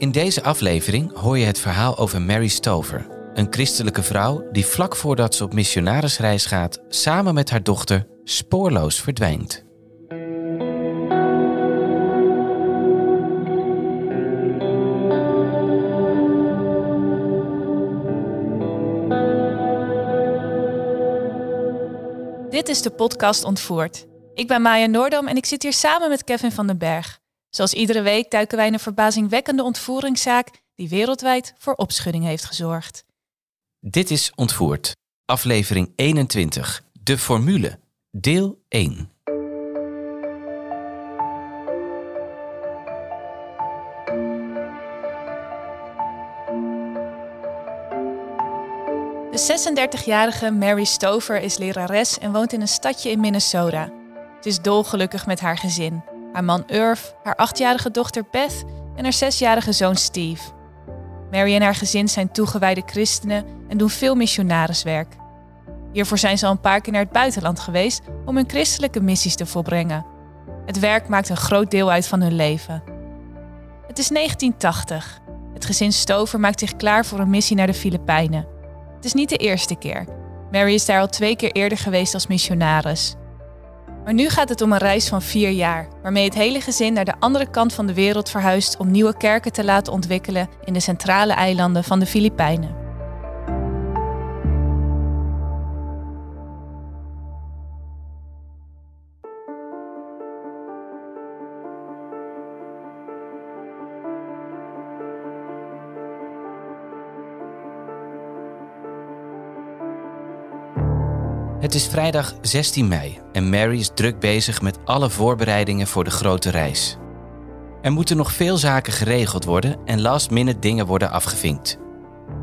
In deze aflevering hoor je het verhaal over Mary Stover, een christelijke vrouw die vlak voordat ze op missionarisreis gaat, samen met haar dochter spoorloos verdwijnt. Dit is de podcast Ontvoerd. Ik ben Maya Noordam en ik zit hier samen met Kevin van den Berg. Zoals iedere week duiken wij in een verbazingwekkende ontvoeringszaak die wereldwijd voor opschudding heeft gezorgd. Dit is Ontvoerd, aflevering 21, de formule, deel 1. De 36-jarige Mary Stover is lerares en woont in een stadje in Minnesota. Ze is dolgelukkig met haar gezin. Haar man Irv, haar achtjarige dochter Beth en haar zesjarige zoon Steve. Mary en haar gezin zijn toegewijde christenen en doen veel missionariswerk. Hiervoor zijn ze al een paar keer naar het buitenland geweest om hun christelijke missies te volbrengen. Het werk maakt een groot deel uit van hun leven. Het is 1980. Het gezin Stover maakt zich klaar voor een missie naar de Filipijnen. Het is niet de eerste keer. Mary is daar al twee keer eerder geweest als missionaris. Maar nu gaat het om een reis van vier jaar, waarmee het hele gezin naar de andere kant van de wereld verhuist om nieuwe kerken te laten ontwikkelen in de centrale eilanden van de Filipijnen. Het is vrijdag 16 mei en Mary is druk bezig met alle voorbereidingen voor de grote reis. Er moeten nog veel zaken geregeld worden en last-minute dingen worden afgevinkt.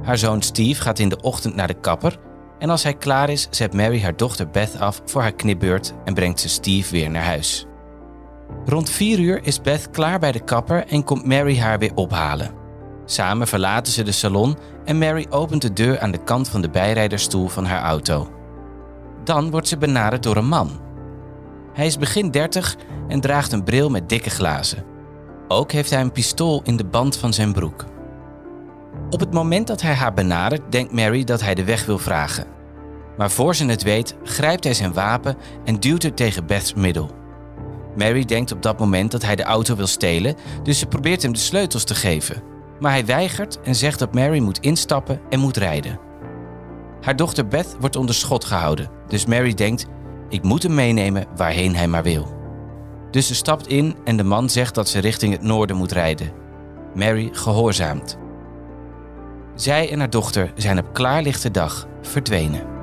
Haar zoon Steve gaat in de ochtend naar de kapper en als hij klaar is, zet Mary haar dochter Beth af voor haar knipbeurt en brengt ze Steve weer naar huis. Rond 4 uur is Beth klaar bij de kapper en komt Mary haar weer ophalen. Samen verlaten ze de salon en Mary opent de deur aan de kant van de bijrijderstoel van haar auto. Dan wordt ze benaderd door een man. Hij is begin 30 en draagt een bril met dikke glazen. Ook heeft hij een pistool in de band van zijn broek. Op het moment dat hij haar benadert, denkt Mary dat hij de weg wil vragen. Maar voor ze het weet, grijpt hij zijn wapen en duwt het tegen Beth's middel. Mary denkt op dat moment dat hij de auto wil stelen, dus ze probeert hem de sleutels te geven. Maar hij weigert en zegt dat Mary moet instappen en moet rijden. Haar dochter Beth wordt onder schot gehouden, dus Mary denkt: ik moet hem meenemen waarheen hij maar wil. Dus ze stapt in en de man zegt dat ze richting het noorden moet rijden. Mary gehoorzaamt. Zij en haar dochter zijn op klaarlichte dag verdwenen.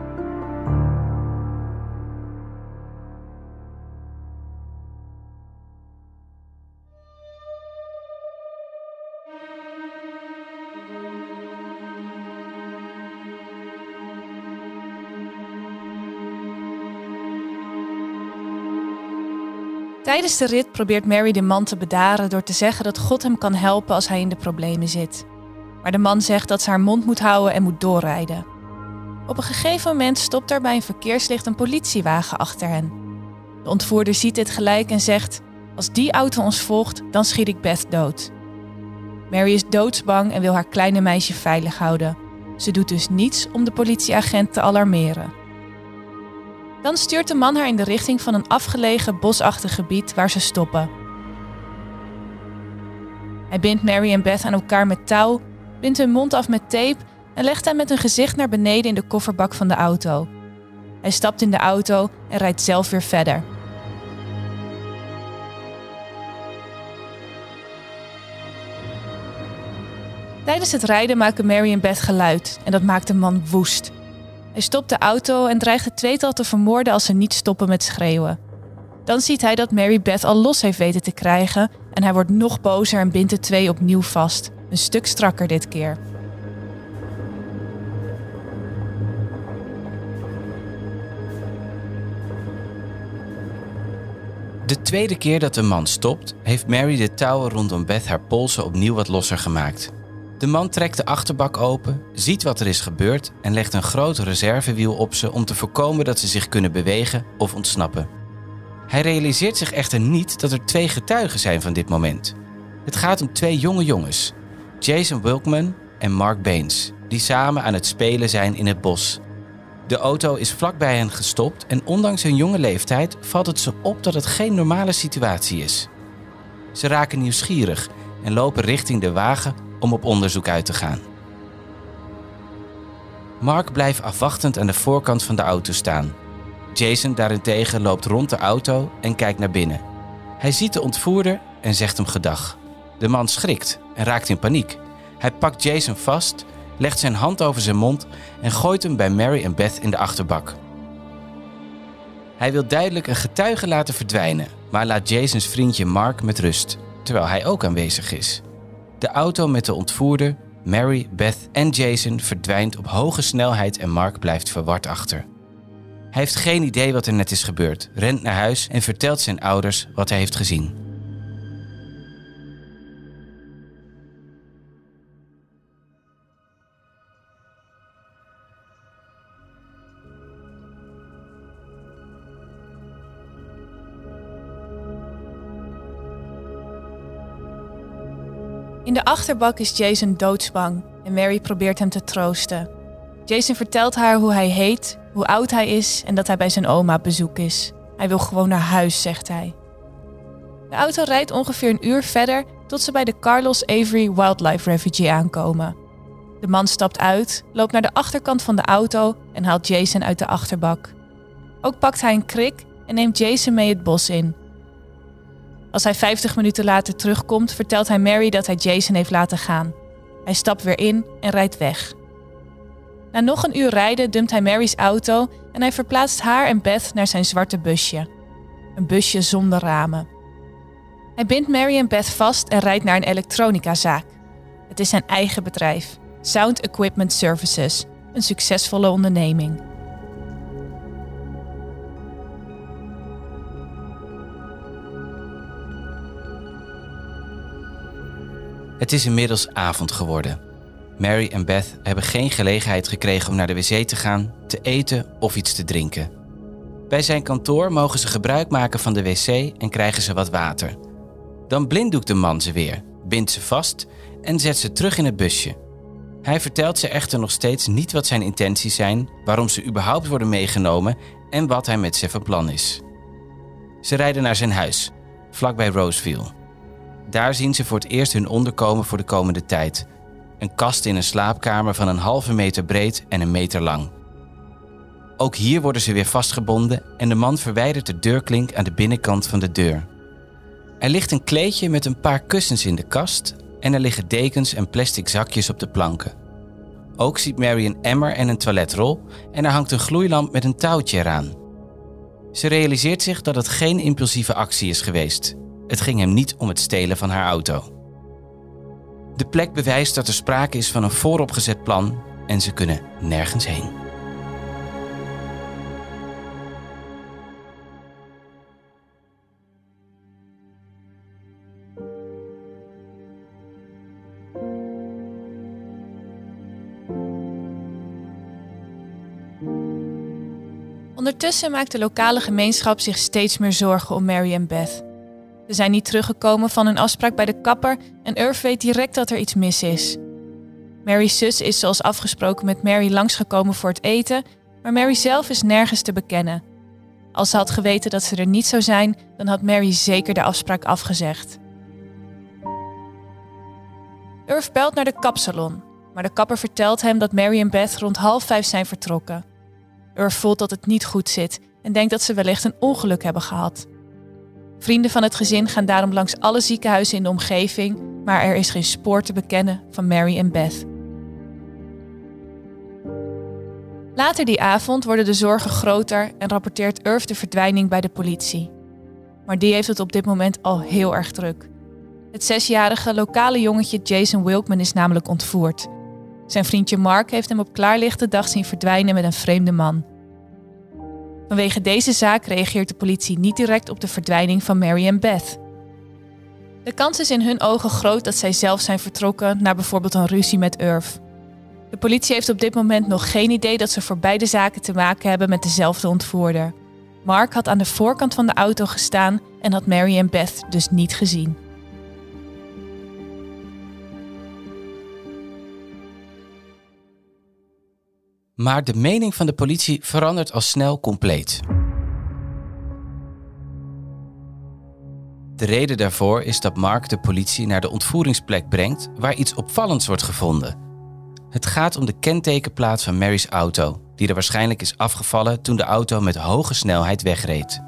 Tijdens de rit probeert Mary de man te bedaren door te zeggen dat God hem kan helpen als hij in de problemen zit. Maar de man zegt dat ze haar mond moet houden en moet doorrijden. Op een gegeven moment stopt er bij een verkeerslicht een politiewagen achter hen. De ontvoerder ziet dit gelijk en zegt: Als die auto ons volgt, dan schiet ik Beth dood. Mary is doodsbang en wil haar kleine meisje veilig houden. Ze doet dus niets om de politieagent te alarmeren. Dan stuurt de man haar in de richting van een afgelegen bosachtig gebied waar ze stoppen. Hij bindt Mary en Beth aan elkaar met touw, bindt hun mond af met tape en legt hen met hun gezicht naar beneden in de kofferbak van de auto. Hij stapt in de auto en rijdt zelf weer verder. Tijdens het rijden maken Mary en Beth geluid en dat maakt de man woest. Hij stopt de auto en dreigt het tweetal te vermoorden als ze niet stoppen met schreeuwen. Dan ziet hij dat Mary Beth al los heeft weten te krijgen en hij wordt nog bozer en bindt de twee opnieuw vast. Een stuk strakker dit keer. De tweede keer dat de man stopt, heeft Mary de touwen rondom Beth haar polsen opnieuw wat losser gemaakt. De man trekt de achterbak open, ziet wat er is gebeurd en legt een groot reservewiel op ze om te voorkomen dat ze zich kunnen bewegen of ontsnappen. Hij realiseert zich echter niet dat er twee getuigen zijn van dit moment. Het gaat om twee jonge jongens, Jason Wilkman en Mark Baines, die samen aan het spelen zijn in het bos. De auto is vlakbij hen gestopt en ondanks hun jonge leeftijd valt het ze op dat het geen normale situatie is. Ze raken nieuwsgierig en lopen richting de wagen om op onderzoek uit te gaan. Mark blijft afwachtend aan de voorkant van de auto staan. Jason daarentegen loopt rond de auto en kijkt naar binnen. Hij ziet de ontvoerder en zegt hem gedag. De man schrikt en raakt in paniek. Hij pakt Jason vast, legt zijn hand over zijn mond en gooit hem bij Mary en Beth in de achterbak. Hij wil duidelijk een getuige laten verdwijnen, maar laat Jasons vriendje Mark met rust, terwijl hij ook aanwezig is. De auto met de ontvoerder, Mary, Beth en Jason verdwijnt op hoge snelheid en Mark blijft verward achter. Hij heeft geen idee wat er net is gebeurd, rent naar huis en vertelt zijn ouders wat hij heeft gezien. In de achterbak is Jason doodsbang en Mary probeert hem te troosten. Jason vertelt haar hoe hij heet, hoe oud hij is en dat hij bij zijn oma op bezoek is. Hij wil gewoon naar huis, zegt hij. De auto rijdt ongeveer een uur verder tot ze bij de Carlos Avery Wildlife Refuge aankomen. De man stapt uit, loopt naar de achterkant van de auto en haalt Jason uit de achterbak. Ook pakt hij een krik en neemt Jason mee het bos in. Als hij 50 minuten later terugkomt, vertelt hij Mary dat hij Jason heeft laten gaan. Hij stapt weer in en rijdt weg. Na nog een uur rijden dumpt hij Mary's auto en hij verplaatst haar en Beth naar zijn zwarte busje. Een busje zonder ramen. Hij bindt Mary en Beth vast en rijdt naar een elektronicazaak. Het is zijn eigen bedrijf, Sound Equipment Services, een succesvolle onderneming. Het is inmiddels avond geworden. Mary en Beth hebben geen gelegenheid gekregen om naar de wc te gaan, te eten of iets te drinken. Bij zijn kantoor mogen ze gebruik maken van de wc en krijgen ze wat water. Dan blinddoekt de man ze weer, bindt ze vast en zet ze terug in het busje. Hij vertelt ze echter nog steeds niet wat zijn intenties zijn, waarom ze überhaupt worden meegenomen en wat hij met ze van plan is. Ze rijden naar zijn huis, vlakbij Roseville. Daar zien ze voor het eerst hun onderkomen voor de komende tijd. Een kast in een slaapkamer van een halve meter breed en een meter lang. Ook hier worden ze weer vastgebonden en de man verwijdert de deurklink aan de binnenkant van de deur. Er ligt een kleedje met een paar kussens in de kast en er liggen dekens en plastic zakjes op de planken. Ook ziet Mary een emmer en een toiletrol en er hangt een gloeilamp met een touwtje eraan. Ze realiseert zich dat het geen impulsieve actie is geweest. Het ging hem niet om het stelen van haar auto. De plek bewijst dat er sprake is van een vooropgezet plan en ze kunnen nergens heen. Ondertussen maakt de lokale gemeenschap zich steeds meer zorgen om Mary en Beth. Ze zijn niet teruggekomen van een afspraak bij de kapper en Irv weet direct dat er iets mis is. Mary's zus is zoals afgesproken met Mary langsgekomen voor het eten, maar Mary zelf is nergens te bekennen. Als ze had geweten dat ze er niet zou zijn, dan had Mary zeker de afspraak afgezegd. Irv belt naar de kapsalon, maar de kapper vertelt hem dat Mary en Beth rond half vijf zijn vertrokken. Irv voelt dat het niet goed zit en denkt dat ze wellicht een ongeluk hebben gehad. Vrienden van het gezin gaan daarom langs alle ziekenhuizen in de omgeving, maar er is geen spoor te bekennen van Mary en Beth. Later die avond worden de zorgen groter en rapporteert Irv de verdwijning bij de politie. Maar die heeft het op dit moment al heel erg druk. Het zesjarige lokale jongetje Jason Wilkman is namelijk ontvoerd. Zijn vriendje Mark heeft hem op klaarlichte dag zien verdwijnen met een vreemde man. Vanwege deze zaak reageert de politie niet direct op de verdwijning van Mary en Beth. De kans is in hun ogen groot dat zij zelf zijn vertrokken naar bijvoorbeeld een ruzie met Irv. De politie heeft op dit moment nog geen idee dat ze voor beide zaken te maken hebben met dezelfde ontvoerder. Mark had aan de voorkant van de auto gestaan en had Mary en Beth dus niet gezien. Maar de mening van de politie verandert al snel compleet. De reden daarvoor is dat Mark de politie naar de ontvoeringsplek brengt waar iets opvallends wordt gevonden. Het gaat om de kentekenplaat van Mary's auto, die er waarschijnlijk is afgevallen toen de auto met hoge snelheid wegreed.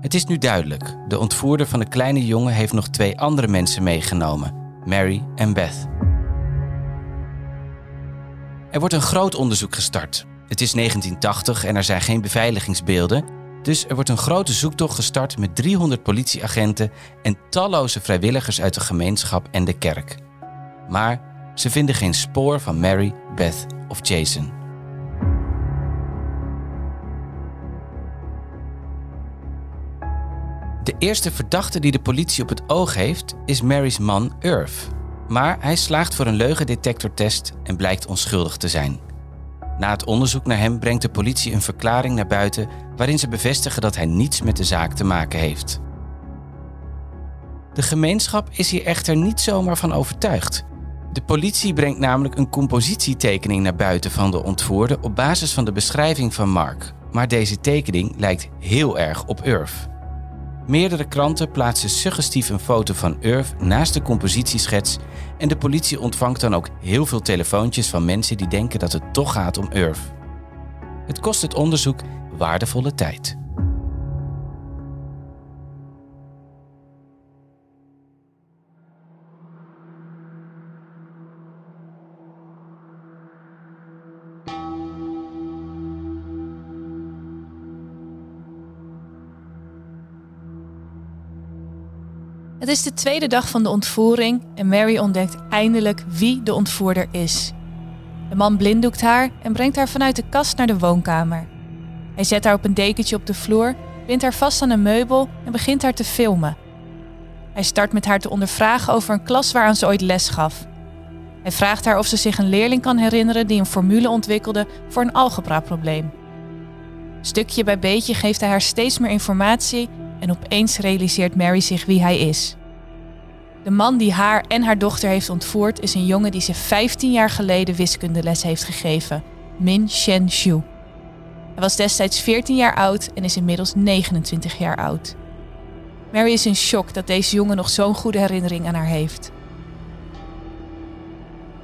Het is nu duidelijk: de ontvoerder van de kleine jongen heeft nog twee andere mensen meegenomen, Mary en Beth. Er wordt een groot onderzoek gestart. Het is 1980 en er zijn geen beveiligingsbeelden, dus er wordt een grote zoektocht gestart met 300 politieagenten en talloze vrijwilligers uit de gemeenschap en de kerk. Maar ze vinden geen spoor van Mary, Beth of Jason. De eerste verdachte die de politie op het oog heeft is Mary's man Irv. Maar hij slaagt voor een leugendetectortest en blijkt onschuldig te zijn. Na het onderzoek naar hem brengt de politie een verklaring naar buiten waarin ze bevestigen dat hij niets met de zaak te maken heeft. De gemeenschap is hier echter niet zomaar van overtuigd. De politie brengt namelijk een compositietekening naar buiten van de ontvoerde op basis van de beschrijving van Mark. Maar deze tekening lijkt heel erg op Irv. Meerdere kranten plaatsen suggestief een foto van Irv naast de compositieschets en de politie ontvangt dan ook heel veel telefoontjes van mensen die denken dat het toch gaat om Irv. Het kost het onderzoek waardevolle tijd. Het is de tweede dag van de ontvoering en Mary ontdekt eindelijk wie de ontvoerder is. De man blinddoekt haar en brengt haar vanuit de kast naar de woonkamer. Hij zet haar op een dekentje op de vloer, bindt haar vast aan een meubel en begint haar te filmen. Hij start met haar te ondervragen over een klas waaraan ze ooit les gaf. Hij vraagt haar of ze zich een leerling kan herinneren die een formule ontwikkelde voor een algebra-probleem. Stukje bij beetje geeft hij haar steeds meer informatie en opeens realiseert Mary zich wie hij is. De man die haar en haar dochter heeft ontvoerd is een jongen die ze 15 jaar geleden wiskundeles heeft gegeven, Min Shen Xu. Hij was destijds 14 jaar oud en is inmiddels 29 jaar oud. Mary is in shock dat deze jongen nog zo'n goede herinnering aan haar heeft.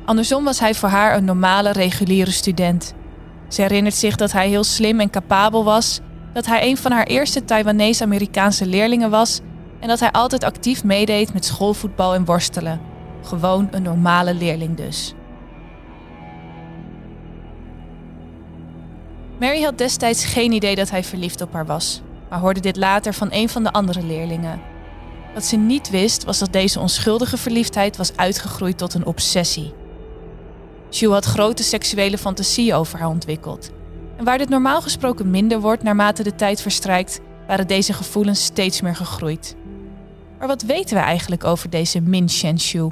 Andersom was hij voor haar een normale, reguliere student. Ze herinnert zich dat hij heel slim en capabel was dat hij een van haar eerste Taiwanese-Amerikaanse leerlingen was en dat hij altijd actief meedeed met schoolvoetbal en worstelen. Gewoon een normale leerling dus. Mary had destijds geen idee dat hij verliefd op haar was, maar hoorde dit later van een van de andere leerlingen. Wat ze niet wist was dat deze onschuldige verliefdheid was uitgegroeid tot een obsessie. Shu had grote seksuele fantasieën over haar ontwikkeld en waar dit normaal gesproken minder wordt naarmate de tijd verstrijkt, waren deze gevoelens steeds meer gegroeid. Maar wat weten we eigenlijk over deze Min Shenshu?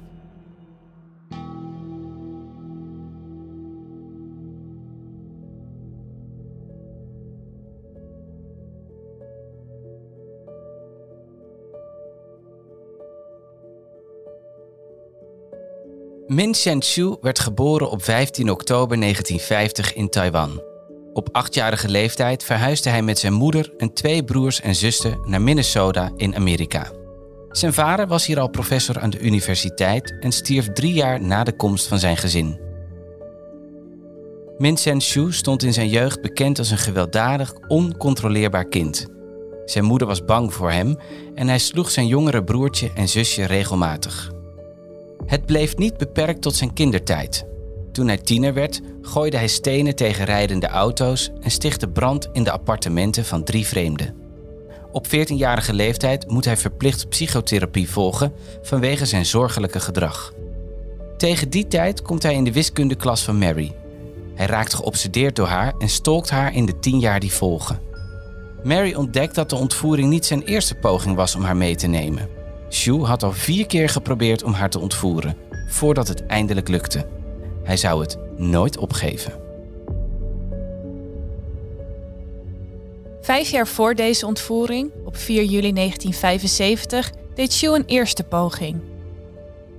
Min Shenshu werd geboren op 15 oktober 1950 in Taiwan. Op achtjarige leeftijd verhuisde hij met zijn moeder en twee broers en zussen naar Minnesota in Amerika. Zijn vader was hier al professor aan de universiteit en stierf drie jaar na de komst van zijn gezin. Min Shu stond in zijn jeugd bekend als een gewelddadig, oncontroleerbaar kind. Zijn moeder was bang voor hem en hij sloeg zijn jongere broertje en zusje regelmatig. Het bleef niet beperkt tot zijn kindertijd. Toen hij tiener werd, gooide hij stenen tegen rijdende auto's en stichtte brand in de appartementen van drie vreemden. Op 14-jarige leeftijd moet hij verplicht psychotherapie volgen vanwege zijn zorgelijke gedrag. Tegen die tijd komt hij in de wiskundeklas van Mary. Hij raakt geobsedeerd door haar en stalkt haar in de tien jaar die volgen. Mary ontdekt dat de ontvoering niet zijn eerste poging was om haar mee te nemen. Shu had al vier keer geprobeerd om haar te ontvoeren, voordat het eindelijk lukte. Hij zou het nooit opgeven. Vijf jaar voor deze ontvoering, op 4 juli 1975, deed Shu een eerste poging.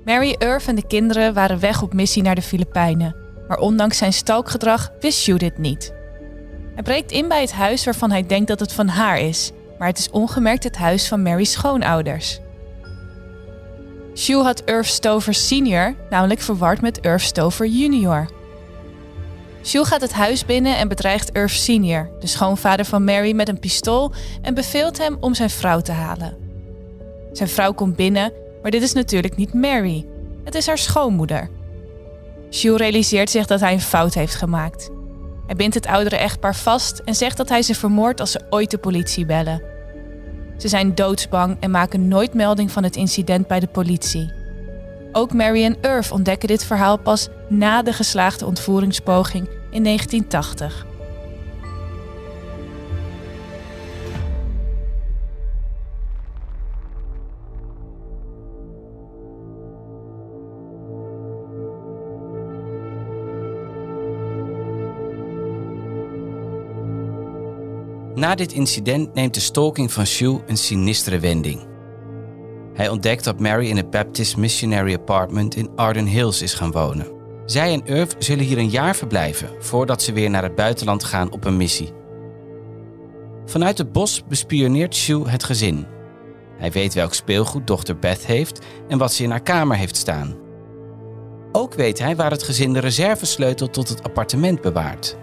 Mary Irv en de kinderen waren weg op missie naar de Filipijnen, maar ondanks zijn stalkgedrag wist Shu dit niet. Hij breekt in bij het huis waarvan hij denkt dat het van haar is, maar het is ongemerkt het huis van Mary's schoonouders. Shu had Irv Stover senior namelijk verward met Irv Stover junior. Shu gaat het huis binnen en bedreigt Irv senior, de schoonvader van Mary, met een pistool en beveelt hem om zijn vrouw te halen. Zijn vrouw komt binnen, maar dit is natuurlijk niet Mary. Het is haar schoonmoeder. Shu realiseert zich dat hij een fout heeft gemaakt. Hij bindt het oudere echtpaar vast en zegt dat hij ze vermoordt als ze ooit de politie bellen. Ze zijn doodsbang en maken nooit melding van het incident bij de politie. Ook Mary en Irv ontdekken dit verhaal pas na de geslaagde ontvoeringspoging in 1980. Na dit incident neemt de stalking van Shu een sinistere wending. Hij ontdekt dat Mary in het Baptist Missionary Apartment in Arden Hills is gaan wonen. Zij en Irv zullen hier een jaar verblijven voordat ze weer naar het buitenland gaan op een missie. Vanuit het bos bespioneert Shu het gezin. Hij weet welk speelgoed dochter Beth heeft en wat ze in haar kamer heeft staan. Ook weet hij waar het gezin de reservesleutel tot het appartement bewaart.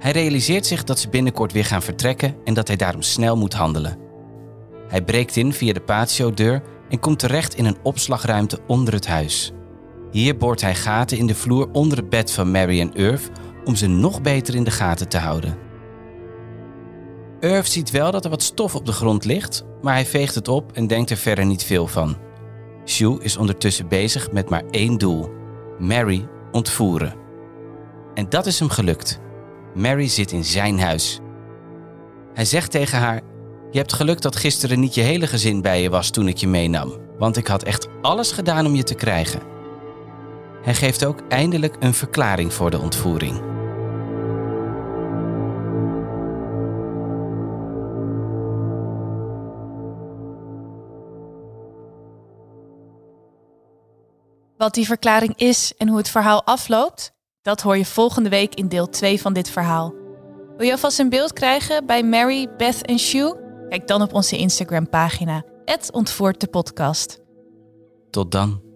Hij realiseert zich dat ze binnenkort weer gaan vertrekken en dat hij daarom snel moet handelen. Hij breekt in via de patio-deur en komt terecht in een opslagruimte onder het huis. Hier boort hij gaten in de vloer onder het bed van Mary en Irv om ze nog beter in de gaten te houden. Irv ziet wel dat er wat stof op de grond ligt, maar hij veegt het op en denkt er verder niet veel van. Shu is ondertussen bezig met maar één doel: Mary ontvoeren. En dat is hem gelukt. Mary zit in zijn huis. Hij zegt tegen haar: Je hebt geluk dat gisteren niet je hele gezin bij je was toen ik je meenam, want ik had echt alles gedaan om je te krijgen. Hij geeft ook eindelijk een verklaring voor de ontvoering. Wat die verklaring is en hoe het verhaal afloopt, dat hoor je volgende week in deel 2 van dit verhaal. Wil je alvast een beeld krijgen bij Mary, Beth en Shu? Kijk dan op onze Instagram pagina, ontvoert de podcast. Tot dan.